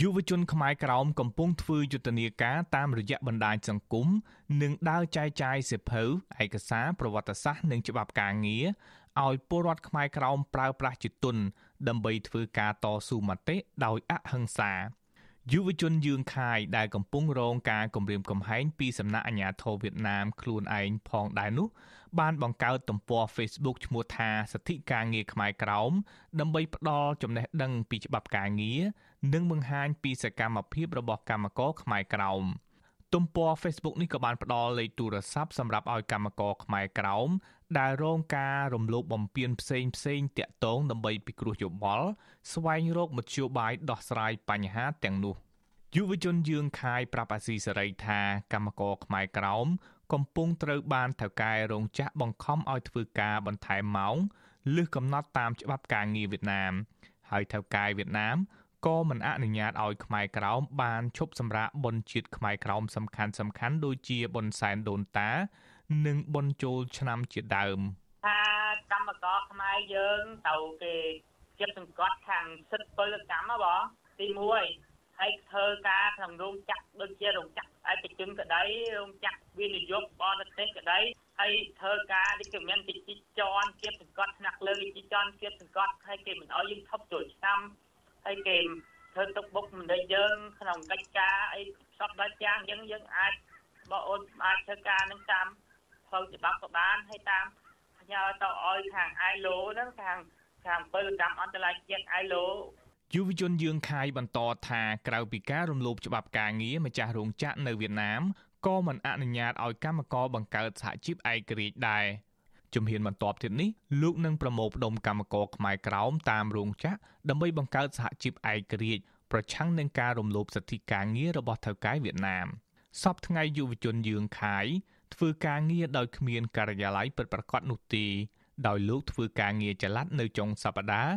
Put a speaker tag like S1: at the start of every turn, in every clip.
S1: យុវជនខ្មែរក្រោមកំពុងធ្វើយុទ្ធនាការតាមរយៈបណ្ដាញសង្គមនិងដើរចែកចាយសិភៅឯកសារប្រវត្តិសាស្ត្រនិងច្បាប់ការងារឲ្យពលរដ្ឋខ្មែរក្រោមប្រើប្រាស់ជាទុនដើម្បីធ្វើការតស៊ូមតិដោយអហិង្សា យុវជនយឿងខាយដែលកំពុងរងការគំរាមកំហែងពីសំណាក់អាជ្ញាធរវៀតណាមខ្លួនឯងផងដែរនោះ បានបង្កើតទំព័រ Facebook ឈ្មោះថាសិទ្ធិការងារខ្មែរក្រោមដើម្បីផ្ដល់ចំណេះដឹងពីច្បាប់ការងារនិងបង្ហាញពីសកម្មភាពរបស់កម្មករខ្មែរក្រោម ទំព័រ Facebook នេះក៏បានផ្ដល់លេខទូរស័ព្ទសម្រាប់ឲ្យកម្មករខ្មែរក្រោមដែលរងការរំលោភបំពានផ្សេងផ្សេងតាក់ទងដើម្បីពិគ្រោះយោបល់ស្វែងរកមធ្យោបាយដោះស្រាយបញ្ហាទាំងនោះយុវជនយឿងខាយប្រាប់អាស៊ីសេរីថាកម្មករខ្មែរក្រោមកំពុងត្រូវបានថៅកែរោងចក្របង្ខំឲ្យធ្វើការបន្ថែមម៉ោងលើសកំណត់តាមច្បាប់ការងារវៀតណាមហើយថៅកែវៀតណាម ក៏មិនអនុញ្ញាតឲ្យខ្មែរក្រោមបានឈប់សម្រាកបុណ្យជាតិខ្មែរក្រោមសំខាន់សំខាន់ដូចជាបុណ្យសែនដូនតា និងបុណ្យចូលឆ្នាំជាដើម
S2: ថាកម្មករខ្មែរយើងទៅគេជិតសង្កត់ខាងសិទ្ធិពលកម្មហ៎បងទី1ហើយធ្វើការក្នុងរោងចក្រដូចជារោងចក្រឯកជនក្តីរោងចក្រវិនិយោគបរទេសក្តីហើយធ្វើការដូចជាមានទីជីចនជាសង្កត់ថ្នាក់លើទីជីចនជាសង្កត់ហើយគេមិនអោយយើងថប់ចូលឆ្នាំ ហើយគេធ្វើទុកបុកម្នេញយើងក្នុងកិច្ចការអីសពដល់យ៉ាងអញ្ចឹងយើងអាចបើអូនអាចធ្វើការនឹងតាមផ្លូវច្បាប់ក៏បានហើយតាមផ្ញើទៅឲ្យខាង ILO ហ្នឹងខាងខាងពលកម្មអន្តរជាតិ ILO
S1: យុវជនយើងខាយបន្តថាក្រៅពីការរំលោភច្បាប់ការងារម្ចាស់រោងចក្រនៅវៀតណាមក៏មិនអនុញ្ញាតឲ្យកម្មករបង្កើតសហជីពឯករាជ្យដែរ ជំហានបន្ទាប់ទៀតនេះលោកនឹងប្រមូលផ្ដុំកម្មករខ្មែរក្រោមតាមរោងចក្រដើម្បីបង្កើតសហជីពឯករាជ្យប្រឆាំងនឹងការរំលោភសិទ្ធិការងាររបស់ថៅកែវៀតណាមសពថ្ងៃយុវជនយើងខាយធ្វើការងារដោយគ្មានការិយាល័យពិតប្រាកដនោះទេដោយលោកធ្វើការងារចល័តនៅចុងសប្តាហ៍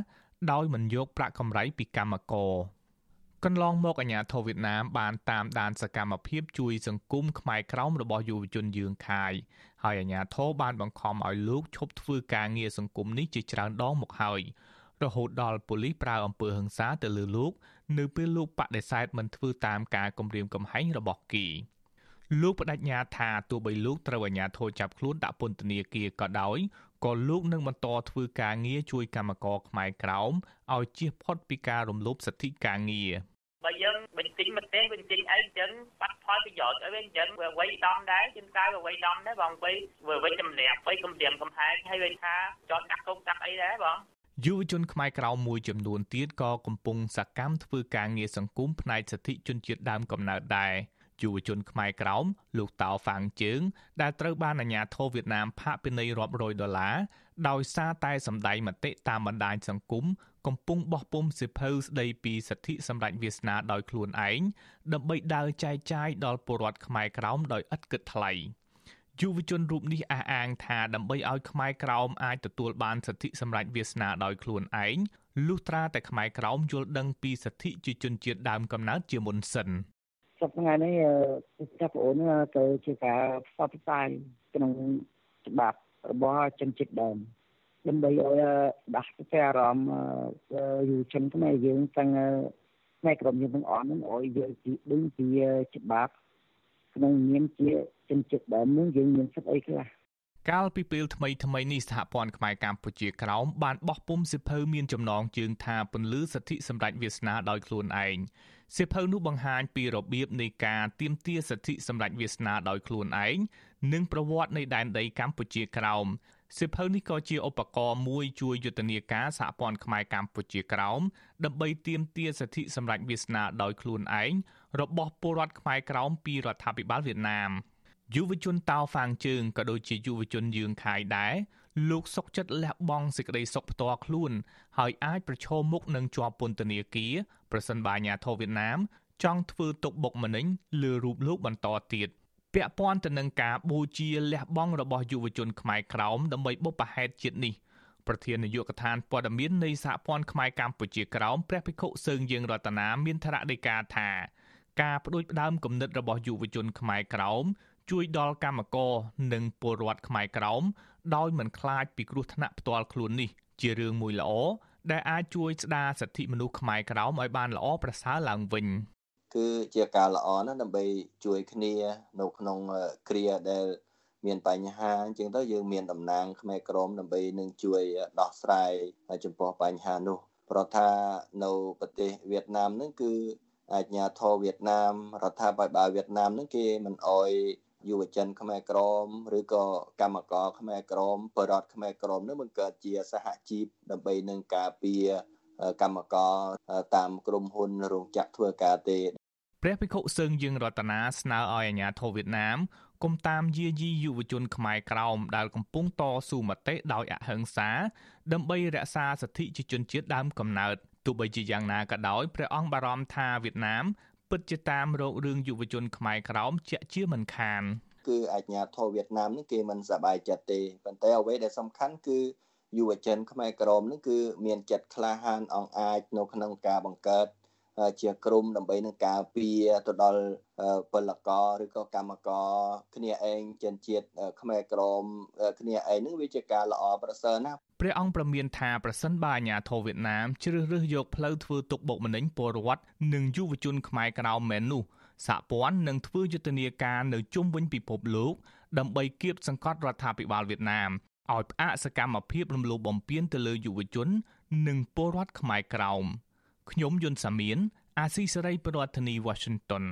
S1: ដោយមិនយកប្រាក់កម្រៃពីកម្មករ កន្លងមកអាញាធរវៀតណាមបានតាមដានសកម្មភាពជួយសង្គមខ្មែរក្រោមរបស់យុវជនយើងខាយហើយអាញាធរបានបង្ខំឲ្យលោកឈប់ធ្វើការងារសង្គមនេះជាច្រើនដងមកហើយរហូតដល់ប៉ូលីសប្រើអំពើហិង្សាទៅលើលោក នៅពេលលោកបដិសេធមិនធ្វើតាមការគំរាមកំហែងរបស់គីលោកបដិញ្ញាថាទោះបីលោកត្រូវអាជ្ញាធរចាប់ខ្លួនដាក់ពន្ធនាគារក៏ដោយក៏លោកនឹងបន្តធ្វើការងារជួយកម្មករខ្មែរក្រោមឲ្យជៀសផុតពីការរំលោភសិទ្ធិការងារ
S2: បើយើងបញ្ចេញមកទេបញ្ចេញអីចឹងបាត់ផលប្រយោជន៍អីវិញចឹងវាវៃដំដែរជាងកៅវាវៃដំដែរបងវៃវាវៃចម្លាក់វៃកំរាមកំហែងហើយវាថាចោតដាក់គុកដាក់អីដែរបង
S1: យុវជនខ្មែរក្រៅមួយចំនួនទៀតក៏កំពុងសកម្មធ្វើការងារសង្គមផ្នែកសិទ្ធិជនជាតិដើមកំណើតដែរយុវជនខ្មែរក្រោមលោកតៅហ្វាងជើង ដែលត្រូវបានអាជ្ញាធរវៀតណាមផាកពិន័យរាប់រយដុល្លារដោយសារតែសម្ដែងមតិតាមបណ្ដាញសង្គម កំពុងបោះពុម្ពសិភៅស្ដីពីសិទ្ធិសម្រេចវាសនាដោយខ្លួនឯងដើម្បីដើរចែកចាយដល់ពលរដ្ឋខ្មែរក្រោមដោយឥតគិតថ្លៃយុវជនរូបនេះអះអាងថាដើម្បីឲ្យខ្មែរក្រោមអាចទទួលបានសិទ្ធិសម្រេចវាសនាដោយខ្លួនឯងលុះត្រាតែខ្មែរក្រោមយល់ដឹងពីសិទ្ធិជាជនជាតិដើមកំណើតជាមុនសិន
S3: សប្តាហ៍នេះចាប់ប្អូនទៅជាការផ្សព្វផ្សាយក្នុងច្បាប់របស់ជនជាតិដើម ដើម្បីឲ្យដាស់ស្ទះអារម្មណ៍យុវជនខ្មែរយើងទាំងផ្នែកក្រុមយើងទាំងអស់ហ្នឹងឲ្យយល់ពីដឹងពីច្បាប់ក្នុងនាមជាជនជាតិដើមនឹងយើងមានសិទ្ធិអីខ្លះ
S1: កាលពីពេលថ្មីថ្មីនេះសហព័ន្ធខ្មែរកម្ពុជាក្រោមបានបោះពុម្ពសិភៅមានចំណងជើងថាពន្លឺសិទ្ធិសម្រេចវាសនាដោយខ្លួនឯងសិភៅនោះបង្ហាញពីរបៀបនៃការទាមទារសិទ្ធិសម្រេចវាសនាដោយខ្លួនឯងនិងប្រវត្តិនៃដែនដីកម្ពុជាក្រោម សិភៅនេះក៏ជាឧបករណ៍មួយជួយយុទ្ធនាការសហព័ន្ធខ្មែរកម្ពុជាក្រោមដើម្បីទាមទារសិទ្ធិសម្រេចវាសនាដោយខ្លួនឯងរបស់ពលរដ្ឋខ្មែរក្រោមពីរដ្ឋាភិបាលវៀតណាមយុវជនតោហ្វាងជើងក៏ដូចជាយុវជនយើងខាយដែរលោកសុកចិត្តលះបង់សេចក្តីសុខផ្ទាល់ខ្លួន ហើយអាចប្រឈមមុខនឹងជាប់ពន្ធនាគារប្រសិនបើអាញាធរវៀតណាមចង់ធ្វើទុកបុកម្នេញលើរូបលោកបន្តទៀត ពាក់ព័ន្ធទៅនឹងការបូជាលះបង់របស់យុវជនខ្មែរក្រោមដើម្បីបុព្វហេតុជាតិនេះប្រធាននាយកដ្ឋានព័ត៌មាននៃសហព័ន្ធខ្មែរកម្ពុជាក្រោមព្រះភិក្ខុសើងយើងរតនាមានថ្នាក់ដីកាថាការបដិផ្ដើមគំនិតរបស់យុវជនខ្មែរក្រោមជួយដល់កម្មករនិងពលរដ្ឋខ្មែរក្រោមដោយមិនខ្លាចពីគ្រោះថ្នាក់ផ្ទាល់ខ្លួននេះ ជារឿងមួយល្អដែលអាចជួយស្ដារសិទ្ធិមនុស្សខ្មែរក្រោមឲ្យបានល្អប្រសើរឡើងវិញ
S4: គឺជាការល្អណាស់ដើម្បីជួយគ្នានៅក្នុងគ្រាដែលមានបញ្ហាអញ្ចឹងទៅយើងមានតំណាងខ្មែរក្រមដើម្បីនឹងជួយដោះស្រាយចំពោះបញ្ហានោះព្រោះថានៅប្រទេសវៀតណាមហ្នឹងគឺអាជ្ញាធរវៀតណាមរដ្ឋាភិបាលវៀតណាមហ្នឹងគេមិនអោយយុវជនខ្មែរក្រមឬក៏កម្មករខ្មែរក្រមបរិវត្តខ្មែរក្រមនឹងបង្កើតជាសហជីពដើម្បីនឹងការពារកម្មករតាមក្រុមហ៊ុនរោងចក្រធ្វើការទេ
S1: ព្រះភិក្ខុសឹងយើងរតនាស្នើឲ្យអាជ្ញាធរវៀតណាមគុំតាមយាយីយុវជនខ្មែរក្រោមដែលកំពុងតស៊ូមតិដោយអហិង្សា ដើម្បីរក្សាសិទ្ធិជាជនជាតិដើមកំណើតទោះបីជាយ៉ាងណាក៏ដោយព្រះអង្គបារម្ភថាវៀតណាមពិតជាតាមរករឿងយុវជនខ្មែរក្រោមជាក់ជាមិនខាន
S4: គឺអាជ្ញាធរវៀតណាមនេះគេមិនសប្បាយចិត្តទេប៉ុន្តែអ្វីដែលសំខាន់គឺយុវជនខ្មែរក្រមនេះគឺមានចិត្តក្លាហានអង្អាចនៅក្នុងការបង្កើត ជាក្រុមដើម្បីនឹងការពារទៅដល់ពលករឬក៏កម្មករគ្នាឯងចិនជាតិខ្មែរក្រមគ្នាឯងនឹងវាជាការល្អប្រសើរណាស់
S1: ព្រះអង្គប្រមានថាប្រសិនបើអាញាធរវៀតណាមជ្រើសរើសយកផ្លូវធ្វើទុកបុកម្នេញពលរដ្ឋនិងយុវជនខ្មែរក្រមមែននោះសហព័ន្ធនឹងធ្វើយុទ្ធនាការនៅជុំវិញពិភពលោកដើម្បីគៀបសង្កត់រដ្ឋាភិបាលវៀតណាមឲ្យផ្អាកសកម្មភាពរំលោភបំពានទៅលើយុវជន និងពលរដ្ឋខ្មែរក្រោម ខ្ញុំយុនសាមៀនអាស៊ីសេរីប្រធានាធិបតី Washington